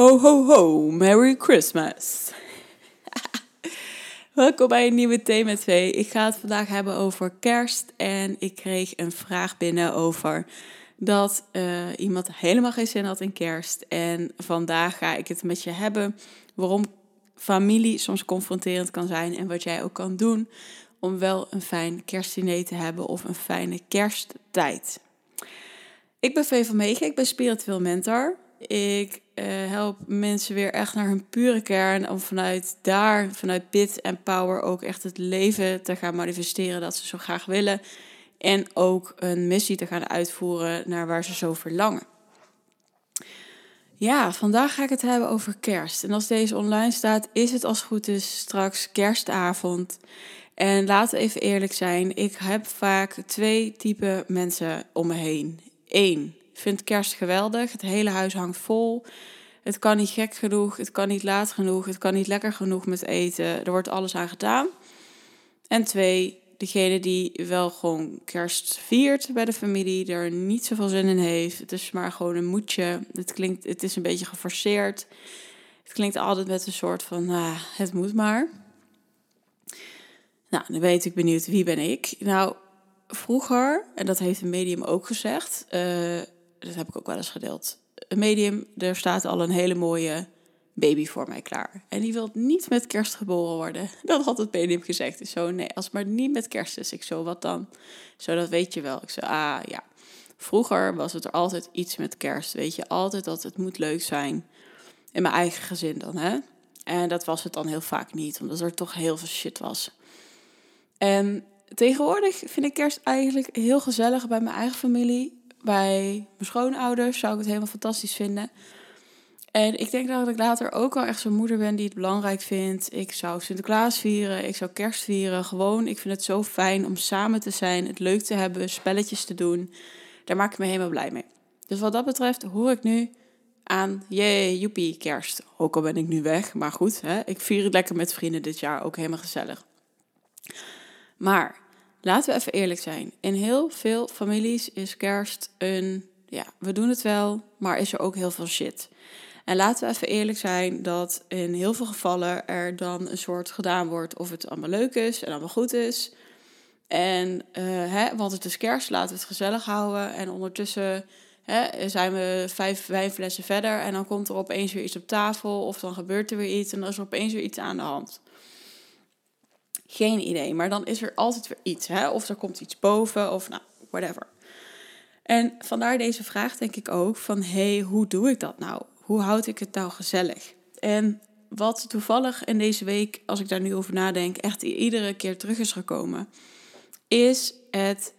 Ho, ho, ho, Merry Christmas. Welkom bij een nieuwe Thema 2. Ik ga het vandaag hebben over kerst. En ik kreeg een vraag binnen over dat uh, iemand helemaal geen zin had in kerst. En vandaag ga ik het met je hebben waarom familie soms confronterend kan zijn. En wat jij ook kan doen om wel een fijn kerstdiner te hebben of een fijne kersttijd. Ik ben Vee van Meegen, ik ben spiritueel mentor. Ik uh, help mensen weer echt naar hun pure kern. Om vanuit daar, vanuit bid en power, ook echt het leven te gaan manifesteren dat ze zo graag willen. En ook een missie te gaan uitvoeren naar waar ze zo verlangen. Ja, vandaag ga ik het hebben over kerst. En als deze online staat, is het als goed is straks kerstavond. En laten we even eerlijk zijn, ik heb vaak twee typen mensen om me heen. Eén, vind kerst geweldig. Het hele huis hangt vol. Het kan niet gek genoeg, het kan niet laat genoeg, het kan niet lekker genoeg met eten. Er wordt alles aan gedaan. En twee, degene die wel gewoon kerst viert bij de familie, er niet zoveel zin in heeft. Het is maar gewoon een moedje. Het, klinkt, het is een beetje geforceerd. Het klinkt altijd met een soort van, nou, het moet maar. Nou, dan weet ik benieuwd, wie ben ik? Nou, vroeger, en dat heeft een medium ook gezegd, uh, dat heb ik ook wel eens gedeeld. Een medium, er staat al een hele mooie baby voor mij klaar. En die wil niet met kerst geboren worden. Dat had het medium gezegd. Dus zo, nee, als maar niet met kerst is. Ik zo, wat dan? Zo, dat weet je wel. Ik zo, ah ja. Vroeger was het er altijd iets met kerst. Weet je, altijd dat het moet leuk zijn. In mijn eigen gezin dan, hè. En dat was het dan heel vaak niet, omdat er toch heel veel shit was. En tegenwoordig vind ik kerst eigenlijk heel gezellig bij mijn eigen familie bij mijn schoonouders zou ik het helemaal fantastisch vinden. En ik denk dat ik later ook wel echt zo'n moeder ben die het belangrijk vindt. Ik zou Sinterklaas vieren, ik zou kerst vieren. Gewoon, ik vind het zo fijn om samen te zijn, het leuk te hebben, spelletjes te doen. Daar maak ik me helemaal blij mee. Dus wat dat betreft hoor ik nu aan, jee, joepie, kerst. Ook al ben ik nu weg, maar goed, hè, ik vier het lekker met vrienden dit jaar, ook helemaal gezellig. Maar laten we even eerlijk zijn. In heel veel families is kerst een, ja, we doen het wel, maar is er ook heel veel shit. En laten we even eerlijk zijn dat in heel veel gevallen er dan een soort gedaan wordt of het allemaal leuk is en allemaal goed is. En, uh, hè, want het is kerst, laten we het gezellig houden. En ondertussen hè, zijn we vijf wijnflessen verder en dan komt er opeens weer iets op tafel of dan gebeurt er weer iets en dan is er opeens weer iets aan de hand. Geen idee, maar dan is er altijd weer iets. Hè? Of er komt iets boven, of nou, whatever. En vandaar deze vraag denk ik ook van, hé, hey, hoe doe ik dat nou? Hoe houd ik het nou gezellig? En wat toevallig in deze week, als ik daar nu over nadenk, echt iedere keer terug is gekomen, is het,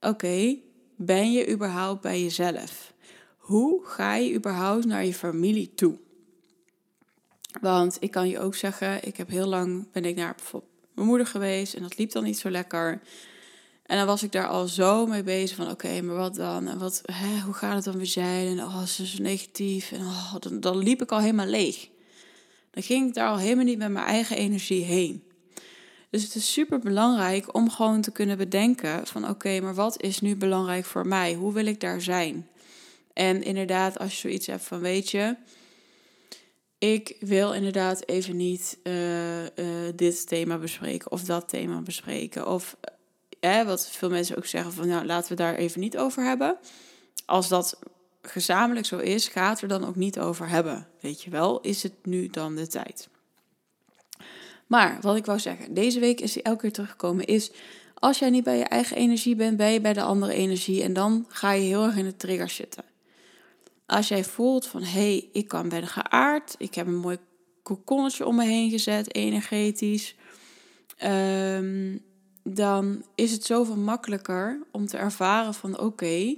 oké, ben je überhaupt bij jezelf? Hoe ga je überhaupt naar je familie toe? Want ik kan je ook zeggen, ik heb heel lang ben ik naar bijvoorbeeld mijn moeder geweest en dat liep dan niet zo lekker. En dan was ik daar al zo mee bezig van oké, maar wat dan? En wat, hè, hoe gaat het dan weer zijn? En oh, ze is negatief. En oh, dan, dan liep ik al helemaal leeg. Dan ging ik daar al helemaal niet met mijn eigen energie heen. Dus het is super belangrijk om gewoon te kunnen bedenken van oké, maar wat is nu belangrijk voor mij? Hoe wil ik daar zijn? En inderdaad, als je zoiets hebt van weet je, ik wil inderdaad even niet uh, uh, dit thema bespreken of dat thema bespreken. Of eh, wat veel mensen ook zeggen van nou laten we daar even niet over hebben. Als dat gezamenlijk zo is, gaat er dan ook niet over hebben. Weet je wel, is het nu dan de tijd? Maar wat ik wou zeggen, deze week is hij elke keer teruggekomen, is als jij niet bij je eigen energie bent, ben je bij de andere energie en dan ga je heel erg in de trigger zitten. Als jij voelt van hé, hey, ik kan ben geaard, ik heb een mooi kokonnetje om me heen gezet, energetisch, um, dan is het zoveel makkelijker om te ervaren van oké,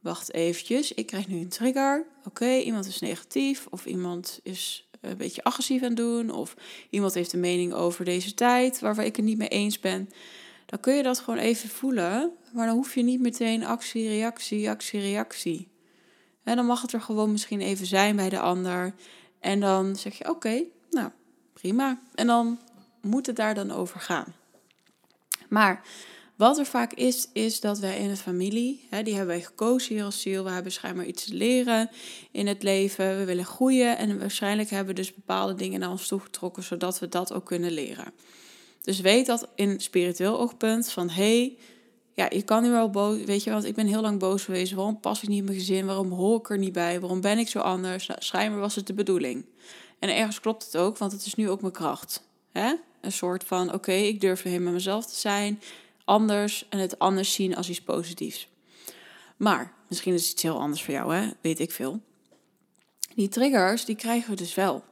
wacht eventjes, ik krijg nu een trigger. Oké, iemand is negatief of iemand is een beetje agressief aan het doen of iemand heeft een mening over deze tijd waarvan ik het niet mee eens ben. Dan kun je dat gewoon even voelen, maar dan hoef je niet meteen actie, reactie, actie, reactie. En dan mag het er gewoon misschien even zijn bij de ander. En dan zeg je: Oké, nou prima. En dan moet het daar dan over gaan. Maar Wat er vaak is, is dat wij in een familie, hè, die hebben wij gekozen hier als ziel. We hebben schijnbaar iets te leren in het leven. We willen groeien en waarschijnlijk hebben we dus bepaalde dingen naar ons toegetrokken, zodat we dat ook kunnen leren. Dus weet dat in spiritueel oogpunt van hey, ja, je kan nu wel boos, weet je, want ik ben heel lang boos geweest. Waarom pas ik niet in mijn gezin? Waarom hoor ik er niet bij? Waarom ben ik zo anders? Nou, schijnbaar was het de bedoeling. En ergens klopt het ook, want het is nu ook mijn kracht. Hè? Een soort van, oké, ik durf helemaal mezelf te zijn, anders en het anders zien als iets positiefs. Maar, misschien is het iets heel anders voor jou, hè? weet ik veel. Die triggers, die krijgen we dus wel.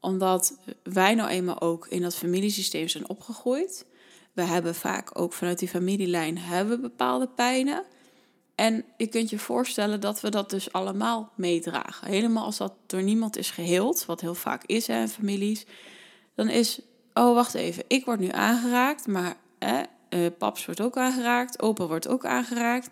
Omdat wij nou eenmaal ook in dat familiesysteem zijn opgegroeid. We hebben vaak ook vanuit die familielijn hebben bepaalde pijnen. En je kunt je voorstellen dat we dat dus allemaal meedragen. Helemaal als dat door niemand is geheeld, wat heel vaak is in families. Dan is, oh wacht even, ik word nu aangeraakt, maar hè, uh, paps wordt ook aangeraakt, opa wordt ook aangeraakt.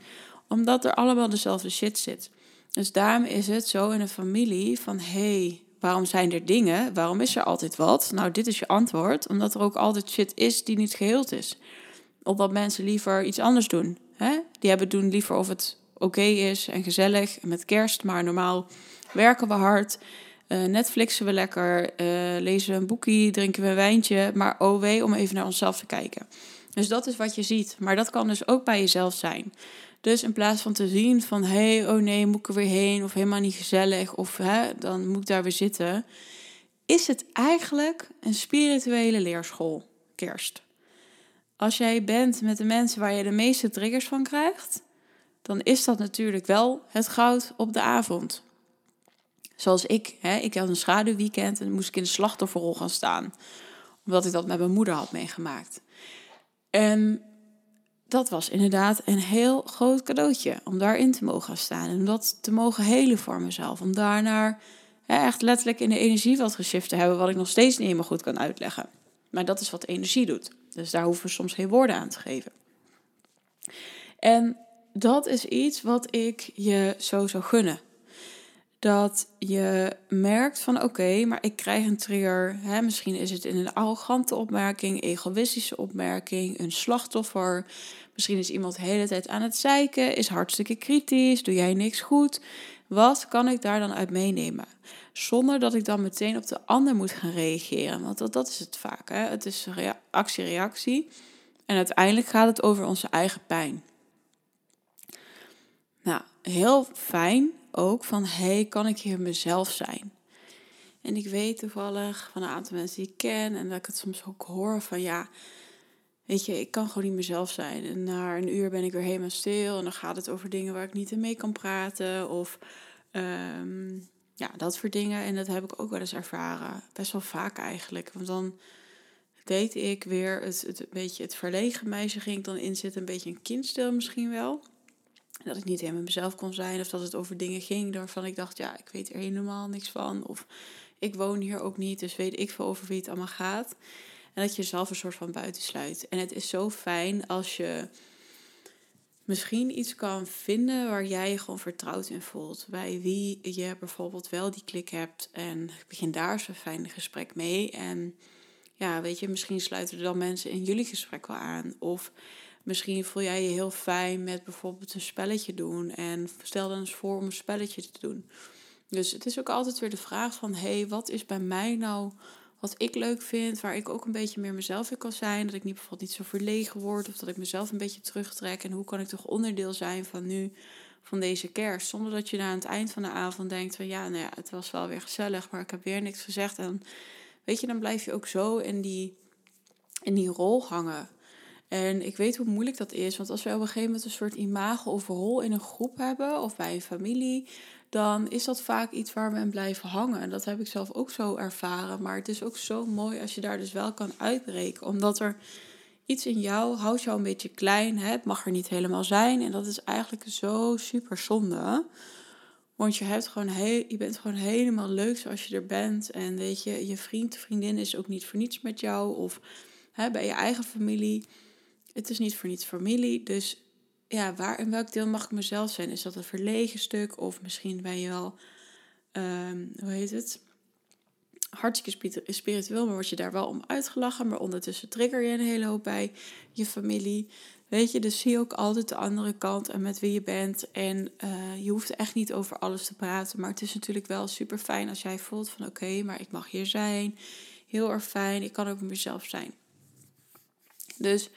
Omdat er allemaal dezelfde shit zit. Dus daarom is het zo in een familie van, hey, waarom zijn er dingen? Waarom is er altijd wat? Nou, dit is je antwoord. Omdat er ook altijd shit is die niet geheeld is. Omdat mensen liever iets anders doen. Hè? Die hebben doen liever of het oké is en gezellig met kerst. Maar normaal werken we hard. Uh, Netflixen we lekker. Uh, lezen we een boekje, drinken we een wijntje. Maar oh wee, om even naar onszelf te kijken. Dus dat is wat je ziet. Maar dat kan dus ook bij jezelf zijn. Dus in plaats van te zien van hé, hey, oh nee, moet ik er weer heen of helemaal niet gezellig of hè, dan moet ik daar weer zitten, is het eigenlijk een spirituele leerschool, kerst. Als jij bent met de mensen waar je de meeste triggers van krijgt, dan is dat natuurlijk wel het goud op de avond. Zoals ik, hè, ik had een schaduwweekend en moest ik in de slachtofferrol gaan staan, omdat ik dat met mijn moeder had meegemaakt. En dat was inderdaad een heel groot cadeautje om daarin te mogen staan. En om dat te mogen helen voor mezelf. Om daarnaar echt letterlijk in de energie wat geshift te hebben, wat ik nog steeds niet helemaal goed kan uitleggen. Maar dat is wat energie doet. Dus daar hoeven we soms geen woorden aan te geven. En dat is iets wat ik je zo zou gunnen. Dat je merkt van oké, maar ik krijg een trigger. Hè, misschien is het in een arrogante opmerking, egoïstische opmerking, een slachtoffer. Misschien is iemand de hele tijd aan het zeiken, is hartstikke kritisch, doe jij niks goed. Wat kan ik daar dan uit meenemen? Zonder dat ik dan meteen op de ander moet gaan reageren. Want dat, dat is het vaak. Hè? Het is actie-reactie. En uiteindelijk gaat het over onze eigen pijn. Nou, heel fijn ook van, hey, kan ik hier mezelf zijn? En ik weet toevallig van een aantal mensen die ik ken en dat ik het soms ook hoor van, ja, weet je, ik kan gewoon niet mezelf zijn. En na een uur ben ik weer helemaal stil en dan gaat het over dingen waar ik niet mee kan praten of um, ja, dat soort dingen. En dat heb ik ook wel eens ervaren, best wel vaak eigenlijk. Want dan deed ik weer het, het beetje het verlegen meisje ging ik dan inzitten, een beetje een kindstil misschien wel dat ik niet helemaal mezelf kon zijn. Of dat het over dingen ging waarvan ik dacht, ja, ik weet er helemaal niks van. Of ik woon hier ook niet, dus weet ik veel over wie het allemaal gaat. En dat je jezelf een soort van buitensluit. En het is zo fijn als je misschien iets kan vinden waar jij je gewoon vertrouwd in voelt. Bij wie je bijvoorbeeld wel die klik hebt. En begin daar zo'n fijn gesprek mee. En ja, weet je, misschien sluiten er dan mensen in jullie gesprek wel aan. Of Misschien voel jij je heel fijn met bijvoorbeeld een spelletje doen. En stel dan eens voor om een spelletje te doen. Dus het is ook altijd weer de vraag van... hé, hey, wat is bij mij nou wat ik leuk vind... waar ik ook een beetje meer mezelf in kan zijn. Dat ik niet bijvoorbeeld niet zo verlegen word... of dat ik mezelf een beetje terugtrek. En hoe kan ik toch onderdeel zijn van nu... van deze kerst. Zonder dat je na het eind van de avond denkt van... ja, nou ja, het was wel weer gezellig... maar ik heb weer niks gezegd. En weet je, dan blijf je ook zo in die, in die rol hangen... En ik weet hoe moeilijk dat is, want als we op een gegeven moment een soort imago of rol in een groep hebben of bij een familie, dan is dat vaak iets waar we in blijven hangen. En dat heb ik zelf ook zo ervaren. Maar het is ook zo mooi als je daar dus wel kan uitbreken, omdat er iets in jou houdt jou een beetje klein. Hè? Het mag er niet helemaal zijn. En dat is eigenlijk zo super zonde. Want je, hebt gewoon je bent gewoon helemaal leuk zoals je er bent. En weet je, je vriend, vriendin is ook niet voor niets met jou. Of hè, bij je eigen familie het is niet voor niets familie. Dus ja, waar in welk deel mag ik mezelf zijn? Is dat een verlegen stuk? Of misschien ben je wel, um, hoe heet het? hartstikke spiritueel, maar word je daar wel om uitgelachen. Maar ondertussen trigger je een hele hoop bij je familie. Weet je, dus zie ook altijd de andere kant en met wie je bent. En uh, je hoeft echt niet over alles te praten. Maar het is natuurlijk wel super fijn als jij voelt van oké, maar ik mag hier zijn. Heel erg fijn. Ik kan ook mezelf zijn. Dus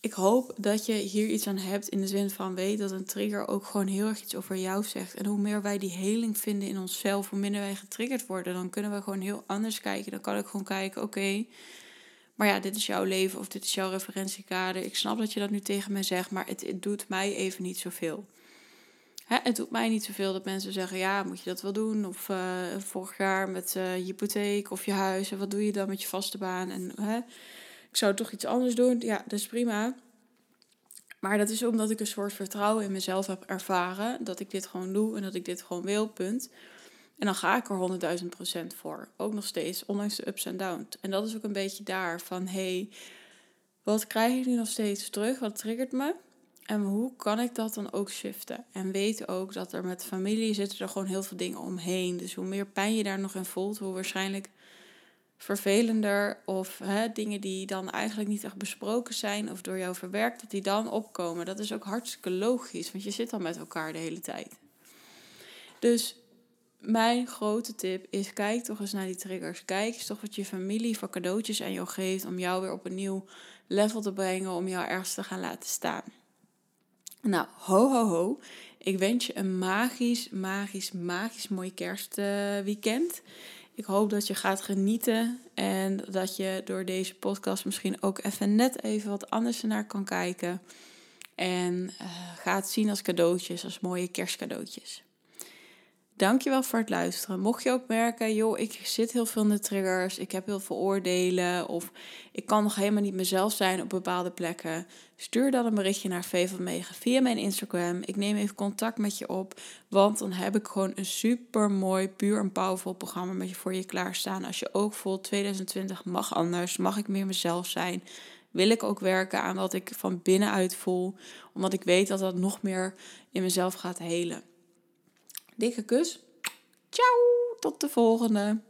ik hoop dat je hier iets aan hebt in de zin van weet dat een trigger ook gewoon heel erg iets over jou zegt. En hoe meer wij die heling vinden in onszelf, hoe minder wij getriggerd worden, dan kunnen we gewoon heel anders kijken. Dan kan ik gewoon kijken, oké, maar ja, dit is jouw leven of dit is jouw referentiekader. Ik snap dat je dat nu tegen mij zegt, maar het, doet mij even niet zoveel. Hè, het doet mij niet zoveel dat mensen zeggen, ja, moet je dat wel doen? Of uh, vorig jaar met uh, je hypotheek of je huis, en wat doe je dan met je vaste baan? En hè, zou toch iets anders doen. Ja, dat is prima. Maar dat is omdat ik een soort vertrouwen in mezelf heb ervaren. Dat ik dit gewoon doe en dat ik dit gewoon wil, punt. En dan ga ik er 100.000 procent voor. Ook nog steeds, ondanks de ups en downs. En dat is ook een beetje daar van, hey, wat krijg ik nu nog steeds terug? Wat triggert me? En hoe kan ik dat dan ook shiften? En weet ook dat er met familie zitten er gewoon heel veel dingen omheen. Dus hoe meer pijn je daar nog in voelt, hoe waarschijnlijk vervelender of hè, dingen die dan eigenlijk niet echt besproken zijn of door jou verwerkt, dat die dan opkomen. Dat is ook hartstikke logisch, want je zit dan met elkaar de hele tijd. Dus mijn grote tip is: kijk toch eens naar die triggers. Kijk eens toch wat je familie voor cadeautjes aan jou geeft om jou weer op een nieuw level te brengen, om jou ergens te gaan laten staan. Nou, ho ho ho. Ik wens je een magisch, magisch, magisch mooi kerstweekend. Ik hoop dat je gaat genieten en dat je door deze podcast misschien ook even net even wat anders naar kan kijken. En uh, ga zien als cadeautjes, als mooie kerstcadeautjes. Dankjewel voor het luisteren. Mocht je ook merken, joh, ik zit heel veel in de triggers, ik heb heel veel oordelen of ik kan nog helemaal niet mezelf zijn op bepaalde plekken, stuur dan een berichtje naar V van Mega via mijn Instagram. Ik neem even contact met je op, want dan heb ik gewoon een super mooi, puur en powerful programma met je voor je klaarstaan. Als je ook voelt 2020 mag anders, mag ik meer mezelf zijn, wil ik ook werken aan wat ik van binnenuit voel, omdat ik weet dat dat nog meer in mezelf gaat helen. Dikke kus. Ciao, tot de volgende.